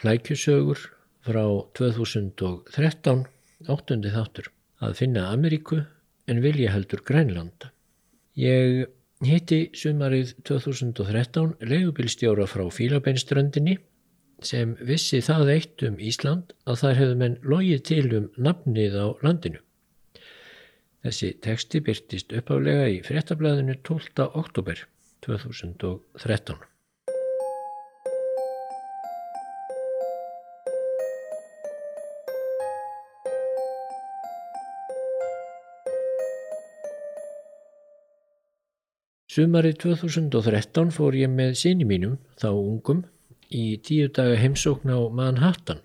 Flækjusögur frá 2013, áttundi þáttur, að finna Ameríku en vilja heldur Grænlanda. Ég hitti sumarið 2013 leigubilstjóra frá Fílabeinströndinni sem vissi það eitt um Ísland að þar hefðu menn logið til um nafnið á landinu. Þessi teksti byrtist uppálega í frettablaðinu 12. oktober 2013. Sumarið 2013 fór ég með síni mínum, þá ungum, í tíu daga heimsókn á Manhattan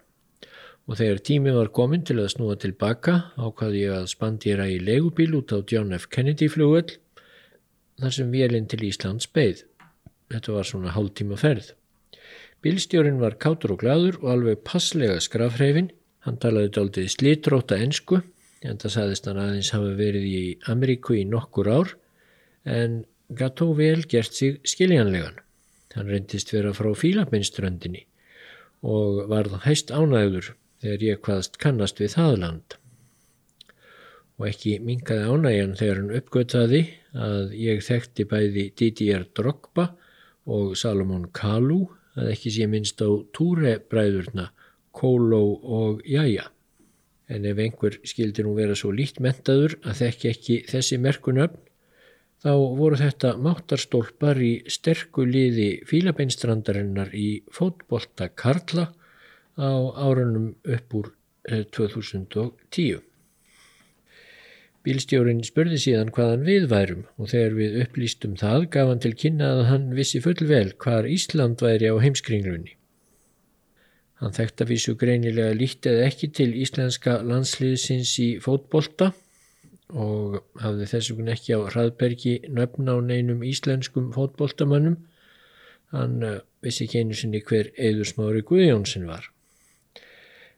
og þegar tími var komin til að snúa tilbaka ákvaði ég að spandjera í legubíl út á John F. Kennedy flugöll þar sem vélinn til Íslands beigð. Þetta var svona hálf tíma ferð. Bílstjórin var kátur og gladur og alveg passlega skrafhreyfin. Hann talaði daldið slítróta ensku en það saðist hann aðeins hafa verið í Ameríku í nokkur ár en Gató vel gert sig skiljanlegan. Hann reyndist vera frá Fílabinströndinni og varð hæst ánægður þegar ég hvaðst kannast við það land. Og ekki minkaði ánægjan þegar hann uppgötaði að ég þekkti bæði Didier Drogba og Salomon Kalou að ekki sé minnst á túrebræðurna Kóló og Jæja. En ef einhver skildi nú vera svo lít mentaður að þekki ekki þessi merkunöfn þá voru þetta máttarstólpar í sterku liði fílabeinstrandarinnar í fótbolta Karla á árunum upp úr 2010. Eh, Bílstjórin spurði síðan hvaðan við værum og þegar við upplýstum það gaf hann til kynna að hann vissi fullvel hvar Ísland væri á heimskringlunni. Hann þekkt að vísu greinilega lítið ekki til íslenska landsliðsins í fótbolta og hafði þess vegna ekki á hraðbergi nöfn á neinum íslenskum fótboltamannum hann uh, vissi ekki einu sinni hver Eður Smári Guðjónsson var.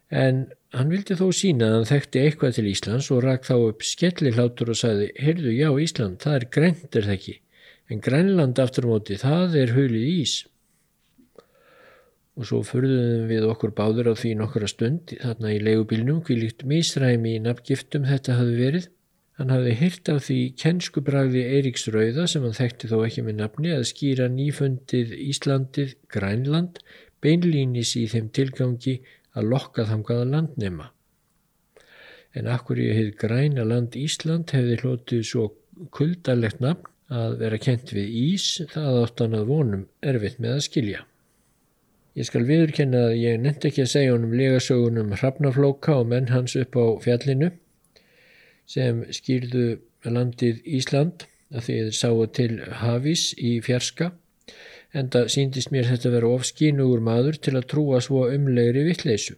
En hann vildi þó sína að hann þekkti eitthvað til Íslands og rak þá upp skellihlátur og sagði heyrðu já Ísland, það er grænt er það ekki? En Grænland aftur móti, það er hulið ís. Og svo förðuðum við okkur báður á því nokkura stund þarna í leigubilnum hví líkt misræmi í nafngiftum þetta hafi verið Hann hafði hýrt af því kennskubræði Eiríks Rauða sem hann þekkti þó ekki með nafni að skýra nýfundið Íslandið Grænland beinlýnis í þeim tilgangi að lokka þangaða landnema. En akkur ég hefði græna land Ísland hefði hlotið svo kuldalegt nafn að vera kent við Ís það áttan að vonum erfitt með að skilja. Ég skal viðurkenna að ég nefndi ekki að segja honum legasögunum hrafnaflóka og menn hans upp á fjallinu sem skýrðu landið Ísland að þeir sáu til hafís í fjarska en það síndist mér þetta vera ofskínugur maður til að trúa svo umlegri vittleysu.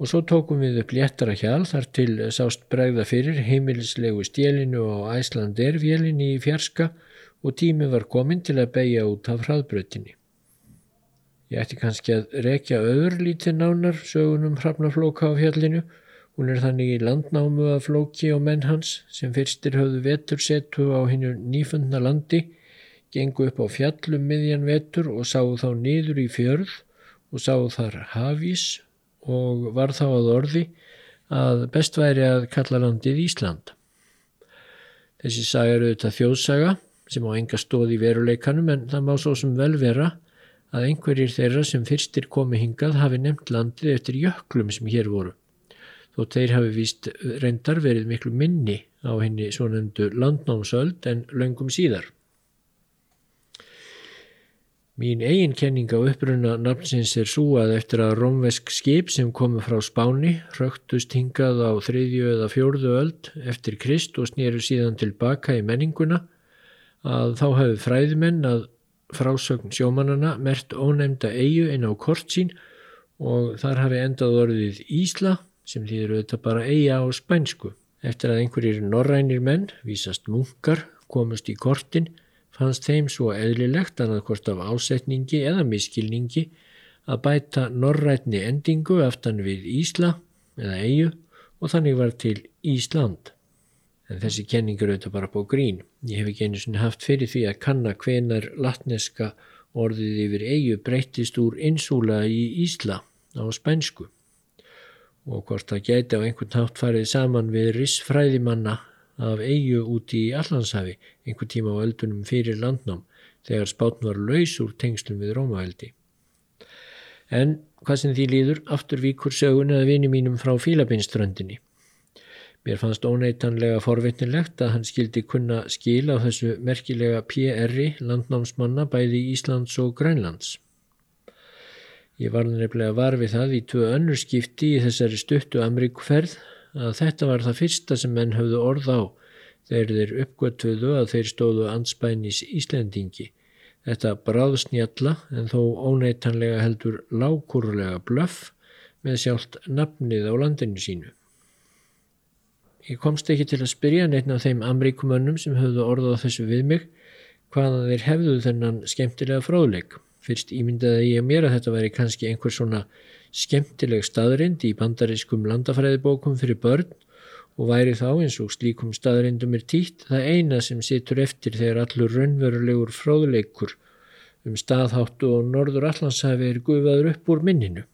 Og svo tókum við upp léttara hjál þar til sást bregða fyrir heimilislegu stélinu á Æslandervjelinni í fjarska og tími var komin til að beigja út af hraðbrötinni. Ég ætti kannski að rekja öður lítið nánar sögunum hrafnaflóka á fjallinu Hún er þannig í landnámu að flóki og menn hans sem fyrstir höfðu vetursetu á hennu nýfundna landi, gengu upp á fjallum miðjan vetur og sáu þá niður í fjörð og sáu þar hafís og var þá að orði að best væri að kalla landið Ísland. Þessi saga eru auðvitað þjóðsaga sem á enga stóð í veruleikanum en það má svo sem vel vera að einhverjir þeirra sem fyrstir komi hingað hafi nefnt landið eftir jöklum sem hér voru þó þeir hafi víst reyndar verið miklu minni á henni svonendu landnámsöld en löngum síðar. Mín eigin kenning á uppruna nafnsins er svo að eftir að romvesk skip sem komu frá Spáni rögtust hingað á þriðju eða fjórðu öld eftir Krist og snýru síðan tilbaka í menninguna að þá hafi fræðimenn að frásögn sjómanana mert ónefnda eigu inn á kort sín og þar hafi endað orðið Ísla sem þýður auðvitað bara eiga á spænsku. Eftir að einhverjir norrænir menn, vísast munkar, komust í kortin, fannst þeim svo eðlilegt annað hvort af ásetningi eða miskilningi að bæta norrætni endingu aftan við Ísla eða eigu og þannig var til Ísland. En þessi kenningur auðvitað bara búið grín. Ég hef ekki einu sinni haft fyrir því að kanna hvenar latneska Orðið yfir eigu breyttist úr insúla í Ísla á spænsku og hvort það gæti á einhvern nátt farið saman við rissfræðimanna af eigu úti í Allandshafi einhver tíma á öldunum fyrir landnám þegar spátn var laus úr tengslum við Rómaveldi. En hvað sem því líður, aftur víkur sögun eða vini mínum frá Fílabinströndinni. Mér fannst óneitanlega forvitnilegt að hann skildi kunna skil á þessu merkilega PR-i landnámsmanna bæði Íslands og Grænlands. Ég var nefnilega varfið það í tvö önnur skipti í þessari stuttu Ameríkuferð að þetta var það fyrsta sem menn höfðu orð á þegar þeir uppgötuðu að þeir stóðu anspænis Íslendingi Þetta bráðsnjalla en þó óneitanlega heldur lágkúrulega blöff með sjálft nafnið á landinu sínu. Ég komst ekki til að spyrja neitt af þeim amríkumönnum sem höfðu orðað þessu við mig hvaða þeir hefðu þennan skemmtilega fráðleik. Fyrst ímyndaði ég mér að þetta væri kannski einhver svona skemmtileg staðrind í bandarískum landafræðibókum fyrir börn og væri þá eins og slíkum staðrindum er títt það eina sem situr eftir þegar allur raunverulegur fróðleikur um staðháttu og norður allanshafi er gufaður upp úr minninu.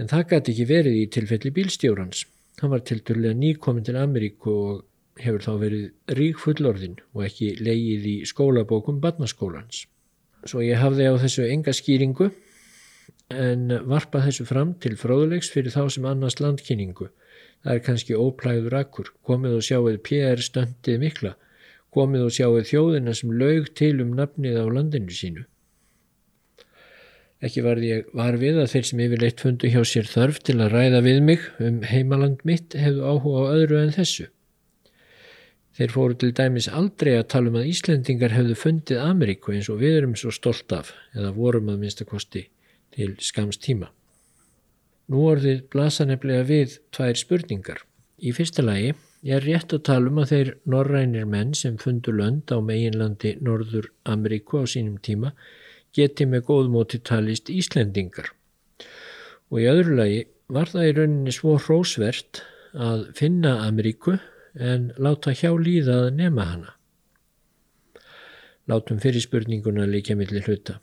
En það gæti ekki verið í tilfelli bílstjórans. Hann var tilturlega nýkomin til Ameríku og hefur þá verið rík fullorðin og ekki leigið í skólabókum barnaskólans. Svo ég hafði á þessu enga skýringu en varpa þessu fram til fróðulegs fyrir þá sem annars landkynningu Það er kannski óplæður akkur, komið og sjáuð PR stöndið mikla, komið og sjáuð þjóðina sem laug til um nafnið á landinu sínu. Ekki var ég var við að þeir sem yfirleitt fundu hjá sér þörf til að ræða við mig um heimaland mitt hefðu áhuga á öðru en þessu. Þeir fóru til dæmis aldrei að tala um að Íslendingar hefðu fundið Ameríku eins og við erum svo stolt af, eða vorum að minnstakosti til skams tíma. Nú orðið blasa nefnilega við tvær spurningar. Í fyrsta lagi er rétt að tala um að þeir norrænir menn sem fundu lönd á meginlandi Norður Ameríku á sínum tíma geti með góðmóti talist Íslendingar. Og í öðru lagi var það í rauninni svo hrósvert að finna Ameríku en láta hjá líða að nema hana. Látum fyrir spurninguna líka millir hluta.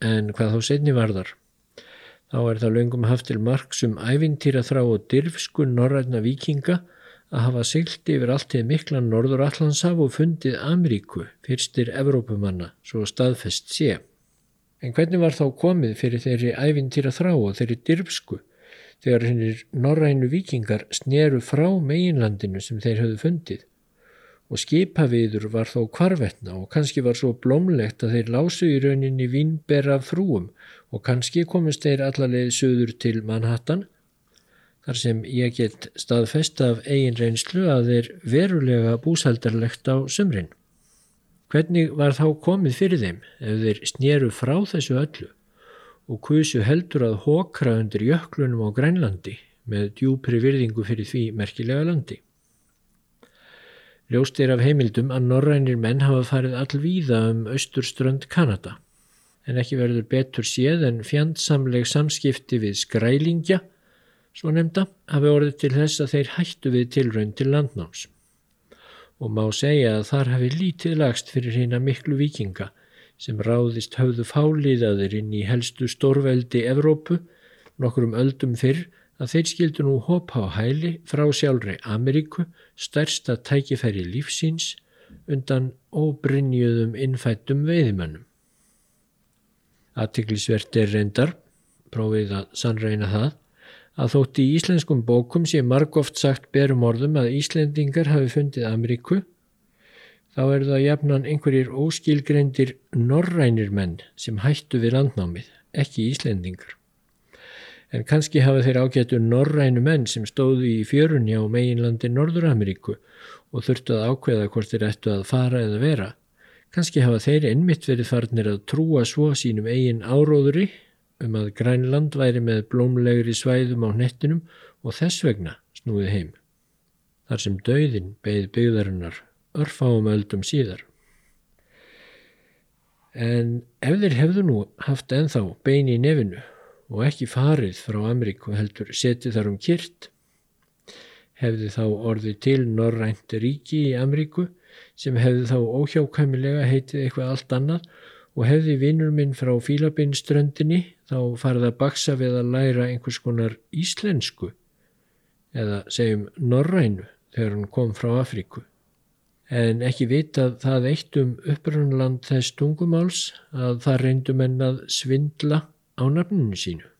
En hvað þá setni varðar? Þá er það löngum haft til margsum ævintýra þrá og dirfsku norræna vikinga að hafa siglt yfir allt til mikla norður allanshaf og fundið Ameríku, fyrstir Evrópumanna, svo staðfest sé. En hvernig var þá komið fyrir þeirri ævintýra þrá og þeirri dirfsku þegar hennir norrænu vikingar sneru frá meginlandinu sem þeir höfðu fundið? og skipaviður var þó kvarvetna og kannski var svo blómlegt að þeir lásu í rauninni vinnberra frúum og kannski komist þeir allarleið söður til Manhattan þar sem ég get staðfest af eigin reynslu að þeir verulega búsaldarlegt á sömrin. Hvernig var þá komið fyrir þeim ef þeir snýru frá þessu öllu og kusu heldur að hókra undir jöklunum á Grænlandi með djúpri virðingu fyrir því merkilega landi? Ljóst er af heimildum að norrænir menn hafa farið allvíða um austurströnd Kanada en ekki verður betur séð en fjandsamleg samskipti við skrælingja, svo nefnda, hafi orðið til þess að þeir hættu við tilraun til landnáms. Og má segja að þar hafi lítið lagst fyrir hérna miklu vikinga sem ráðist höfðu fáliðaðir inn í helstu stórveldi Evrópu nokkrum öldum fyrr að þeir skildu nú hopa á hæli frá sjálfri Ameríku, stærsta tækifæri lífsíns undan óbrinjuðum innfættum veiðimönnum. Aðtiklisvert er reyndar, prófið að sannreina það, að þótt í íslenskum bókum sé margóft sagt berum orðum að Íslendingar hafi fundið Ameríku, þá er það jafnan einhverjir óskilgreindir norrænir menn sem hættu við landnámið, ekki Íslendingar en kannski hafa þeir ágættu norrænu menn sem stóðu í fjörunni á meginlandi Norður-Ameríku og þurftu að ákveða hvort þeir ættu að fara eða vera. Kannski hafa þeir einmitt verið farnir að trúa svo sínum eigin áróðuri um að Grænland væri með blómlegri svæðum á nettinum og þess vegna snúið heim. Þar sem dauðin beigð byggðarinnar örfáum öldum síðar. En ef þeir hefðu nú haft enþá bein í nefinu og ekki farið frá Ameríku heldur setið þar um kyrt hefði þá orðið til Norrænt ríki í Ameríku sem hefði þá óhjákæmilega heitið eitthvað allt annað og hefði vinnur minn frá Fílabinströndinni þá farið að baksa við að læra einhvers konar íslensku eða segjum norrænu þegar hann kom frá Afríku. En ekki vitað það eitt um upprannland þess tungumáls að það reyndum en að svindla á nafninu sínu.